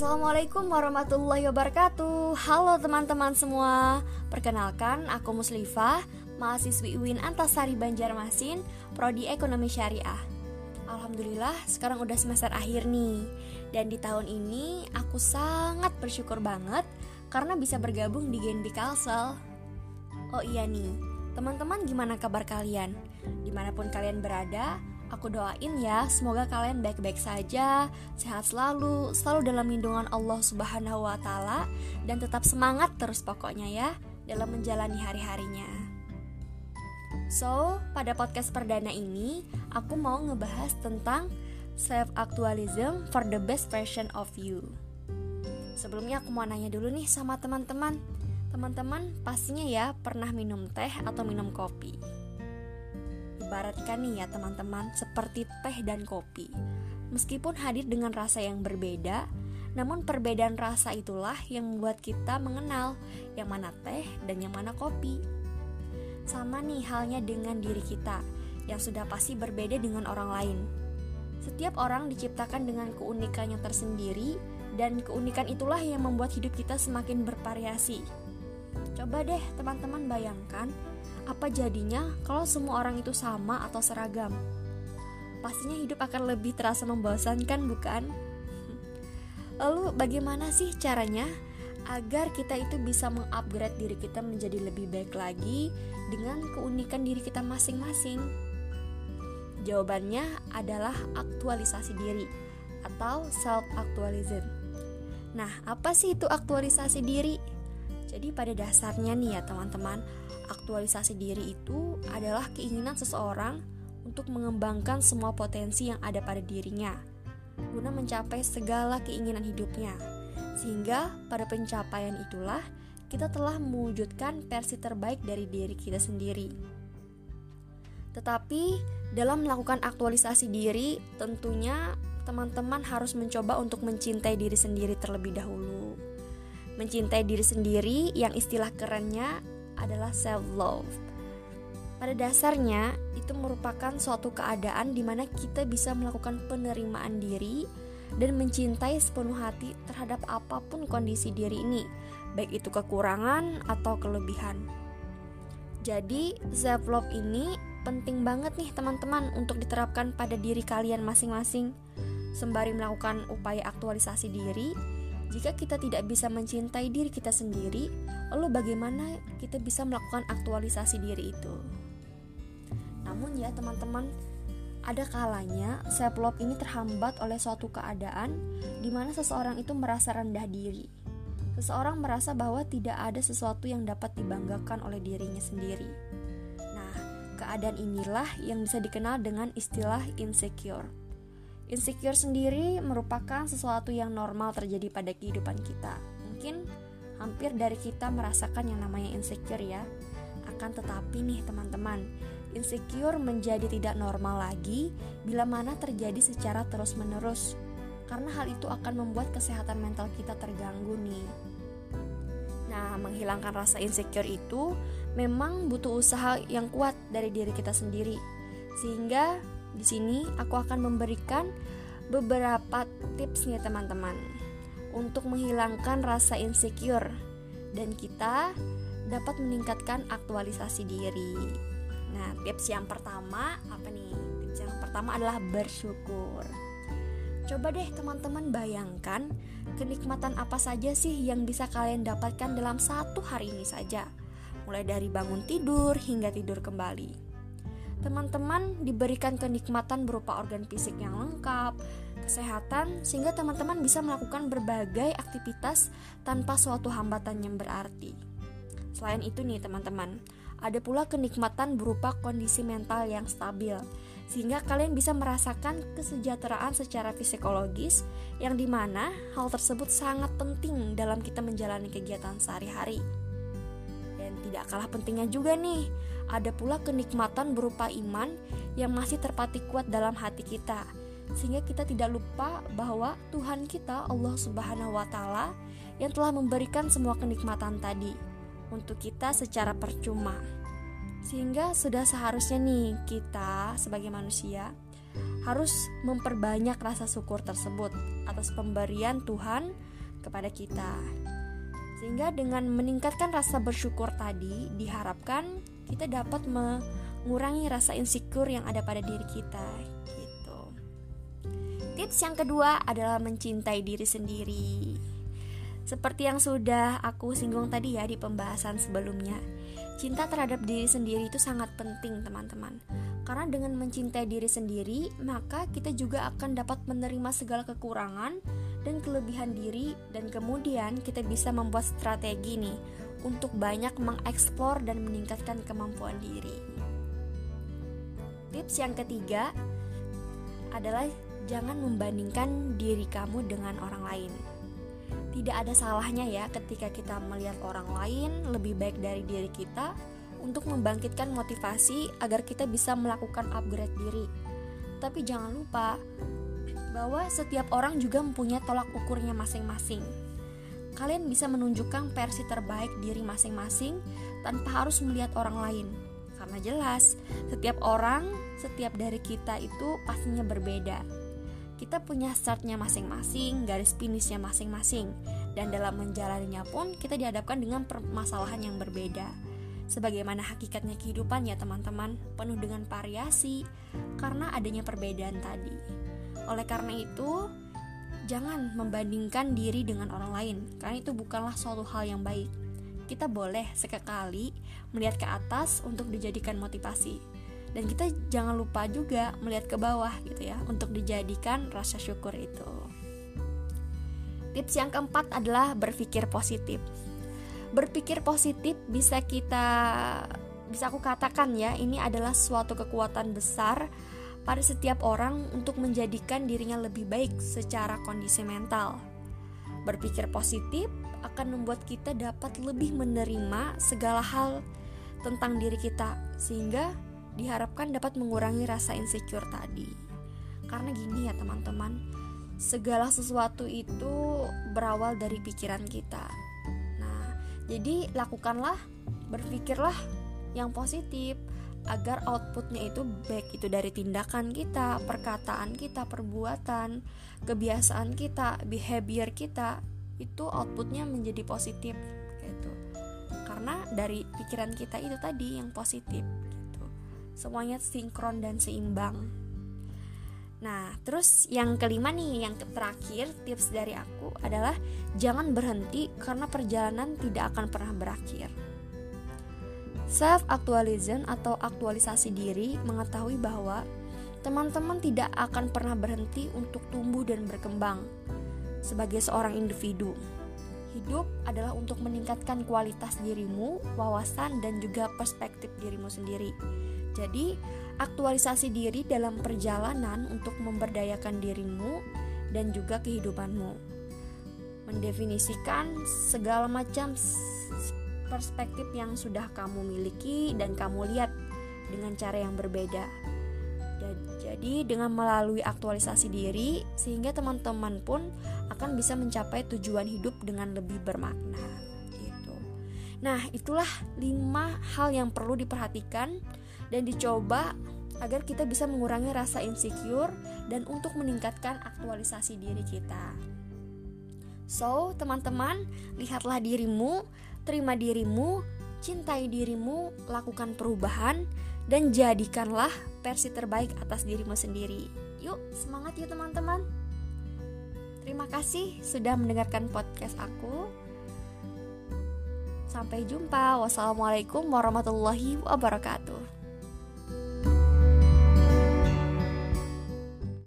Assalamualaikum warahmatullahi wabarakatuh. Halo teman-teman semua. Perkenalkan, aku Muslifah Mahasiswi UIN Antasari Banjarmasin Prodi Ekonomi Syariah. Alhamdulillah sekarang udah semester akhir nih. Dan di tahun ini aku sangat bersyukur banget Karena bisa bergabung di Genbi Kalsel. Oh iya nih, teman-teman gimana kabar kalian? Di mana pun kalian berada, Aku doain ya, semoga kalian baik-baik saja, sehat selalu, selalu dalam lindungan Allah Subhanahu wa taala dan tetap semangat terus pokoknya ya dalam menjalani hari-harinya. So, pada podcast perdana ini aku mau ngebahas tentang self actualism for the best version of you. Sebelumnya aku mau nanya dulu nih sama teman-teman. Teman-teman pastinya ya pernah minum teh atau minum kopi ibaratkan nih ya teman-teman seperti teh dan kopi. Meskipun hadir dengan rasa yang berbeda, namun perbedaan rasa itulah yang membuat kita mengenal yang mana teh dan yang mana kopi. Sama nih halnya dengan diri kita, yang sudah pasti berbeda dengan orang lain. Setiap orang diciptakan dengan keunikannya tersendiri, dan keunikan itulah yang membuat hidup kita semakin bervariasi. Coba deh teman-teman bayangkan apa jadinya kalau semua orang itu sama atau seragam? Pastinya hidup akan lebih terasa membosankan, bukan? Lalu bagaimana sih caranya agar kita itu bisa mengupgrade diri kita menjadi lebih baik lagi dengan keunikan diri kita masing-masing? Jawabannya adalah aktualisasi diri atau self actualism. Nah, apa sih itu aktualisasi diri? Jadi pada dasarnya nih ya teman-teman, aktualisasi diri itu adalah keinginan seseorang untuk mengembangkan semua potensi yang ada pada dirinya guna mencapai segala keinginan hidupnya. Sehingga pada pencapaian itulah kita telah mewujudkan versi terbaik dari diri kita sendiri. Tetapi dalam melakukan aktualisasi diri, tentunya teman-teman harus mencoba untuk mencintai diri sendiri terlebih dahulu. Mencintai diri sendiri yang istilah kerennya adalah self love. Pada dasarnya, itu merupakan suatu keadaan di mana kita bisa melakukan penerimaan diri dan mencintai sepenuh hati terhadap apa pun kondisi diri ini, baik itu kekurangan atau kelebihan. Jadi, self love ini penting banget nih teman-teman untuk diterapkan pada diri kalian masing-masing. Sembari melakukan upaya aktualisasi diri, jika kita tidak bisa mencintai diri kita sendiri, lalu bagaimana kita bisa melakukan aktualisasi diri itu? Namun ya teman-teman, ada kalanya self love ini terhambat oleh suatu keadaan di mana seseorang itu merasa rendah diri. Seseorang merasa bahwa tidak ada sesuatu yang dapat dibanggakan oleh dirinya sendiri. Nah, keadaan inilah yang bisa dikenal dengan istilah insecure. Insecure sendiri merupakan sesuatu yang normal terjadi pada kehidupan kita. Mungkin hampir dari kita merasakan yang namanya insecure ya. Akan tetapi nih teman-teman, insecure menjadi tidak normal lagi bila mana terjadi secara terus-menerus. Karena hal itu akan membuat kesehatan mental kita terganggu nih. Nah, menghilangkan rasa insecure itu memang butuh usaha yang kuat dari diri kita sendiri. Sehingga di sini aku akan memberikan beberapa tips nih teman-teman untuk menghilangkan rasa insecure dan kita dapat meningkatkan aktualisasi diri. Nah, tips yang pertama apa nih? Tips yang pertama adalah bersyukur. Coba deh teman-teman bayangkan kenikmatan apa saja sih yang bisa kalian dapatkan dalam satu hari ini saja. Mulai dari bangun tidur hingga tidur kembali teman-teman diberikan kenikmatan berupa organ fisik yang lengkap, kesehatan, sehingga teman-teman bisa melakukan berbagai aktivitas tanpa suatu hambatan yang berarti. Selain itu nih teman-teman, ada pula kenikmatan berupa kondisi mental yang stabil, sehingga kalian bisa merasakan kesejahteraan secara psikologis yang di mana hal tersebut sangat penting dalam kita menjalani kegiatan sehari-hari. Dan tidak kalah pentingnya juga nih, ada pula kenikmatan berupa iman yang masih terpati kuat dalam hati kita sehingga kita tidak lupa bahwa Tuhan kita Allah Subhanahu wa taala yang telah memberikan semua kenikmatan tadi untuk kita secara percuma. Sehingga sudah seharusnya nih kita sebagai manusia harus memperbanyak rasa syukur tersebut atas pemberian Tuhan kepada kita. Sehingga dengan meningkatkan rasa bersyukur tadi, diharapkan kita dapat mengurangi rasa insecure yang ada pada diri kita. Gitu. Tips yang kedua adalah mencintai diri sendiri. Seperti yang sudah aku singgung tadi ya di pembahasan sebelumnya, cinta terhadap diri sendiri itu sangat penting, teman-teman karena dengan mencintai diri sendiri, maka kita juga akan dapat menerima segala kekurangan dan kelebihan diri dan kemudian kita bisa membuat strategi nih untuk banyak mengeksplor dan meningkatkan kemampuan diri. Tips yang ketiga adalah jangan membandingkan diri kamu dengan orang lain. Tidak ada salahnya ya ketika kita melihat orang lain lebih baik dari diri kita untuk membangkitkan motivasi agar kita bisa melakukan upgrade diri. Tapi jangan lupa bahwa setiap orang juga mempunyai tolak ukurnya masing-masing. Kalian bisa menunjukkan versi terbaik diri masing-masing tanpa harus melihat orang lain. Karena jelas, setiap orang, setiap dari kita itu pastinya berbeda. Kita punya startnya masing-masing, garis finishnya masing-masing, dan dalam menjalaninya pun kita dihadapkan dengan permasalahan yang berbeda sebagaimana hakikatnya kehidupan ya teman-teman, penuh dengan variasi karena adanya perbedaan tadi. Oleh karena itu, jangan membandingkan diri dengan orang lain, karena itu bukanlah suatu hal yang baik. Kita boleh sekali melihat ke atas untuk dijadikan motivasi. Dan kita jangan lupa juga melihat ke bawah gitu ya, untuk dijadikan rasa syukur itu. Tips yang keempat adalah berpikir positif berpikir positif bisa kita bisa aku katakan ya ini adalah suatu kekuatan besar pada setiap orang untuk menjadikan dirinya lebih baik secara kondisi mental. Berpikir positif akan membuat kita dapat lebih menerima segala hal tentang diri kita sehingga diharapkan dapat mengurangi rasa insecure tadi. Karena gini ya teman-teman, segala sesuatu itu berawal dari pikiran kita jadi lakukanlah, berpikirlah yang positif agar outputnya itu baik itu dari tindakan kita, perkataan kita, perbuatan, kebiasaan kita, behavior kita itu outputnya menjadi positif gitu. Karena dari pikiran kita itu tadi yang positif gitu. Semuanya sinkron dan seimbang. Nah, terus yang kelima nih, yang terakhir tips dari aku adalah jangan berhenti karena perjalanan tidak akan pernah berakhir. Self actualization atau aktualisasi diri mengetahui bahwa teman-teman tidak akan pernah berhenti untuk tumbuh dan berkembang sebagai seorang individu. Hidup adalah untuk meningkatkan kualitas dirimu, wawasan, dan juga perspektif dirimu sendiri. Jadi, aktualisasi diri dalam perjalanan untuk memberdayakan dirimu dan juga kehidupanmu. Mendefinisikan segala macam perspektif yang sudah kamu miliki dan kamu lihat dengan cara yang berbeda. Jadi dengan melalui aktualisasi diri sehingga teman-teman pun akan bisa mencapai tujuan hidup dengan lebih bermakna gitu. Nah, itulah lima hal yang perlu diperhatikan dan dicoba agar kita bisa mengurangi rasa insecure dan untuk meningkatkan aktualisasi diri kita. So, teman-teman, lihatlah dirimu, terima dirimu, cintai dirimu, lakukan perubahan, dan jadikanlah versi terbaik atas dirimu sendiri. Yuk, semangat yuk teman-teman. Terima kasih sudah mendengarkan podcast aku. Sampai jumpa. Wassalamualaikum warahmatullahi wabarakatuh.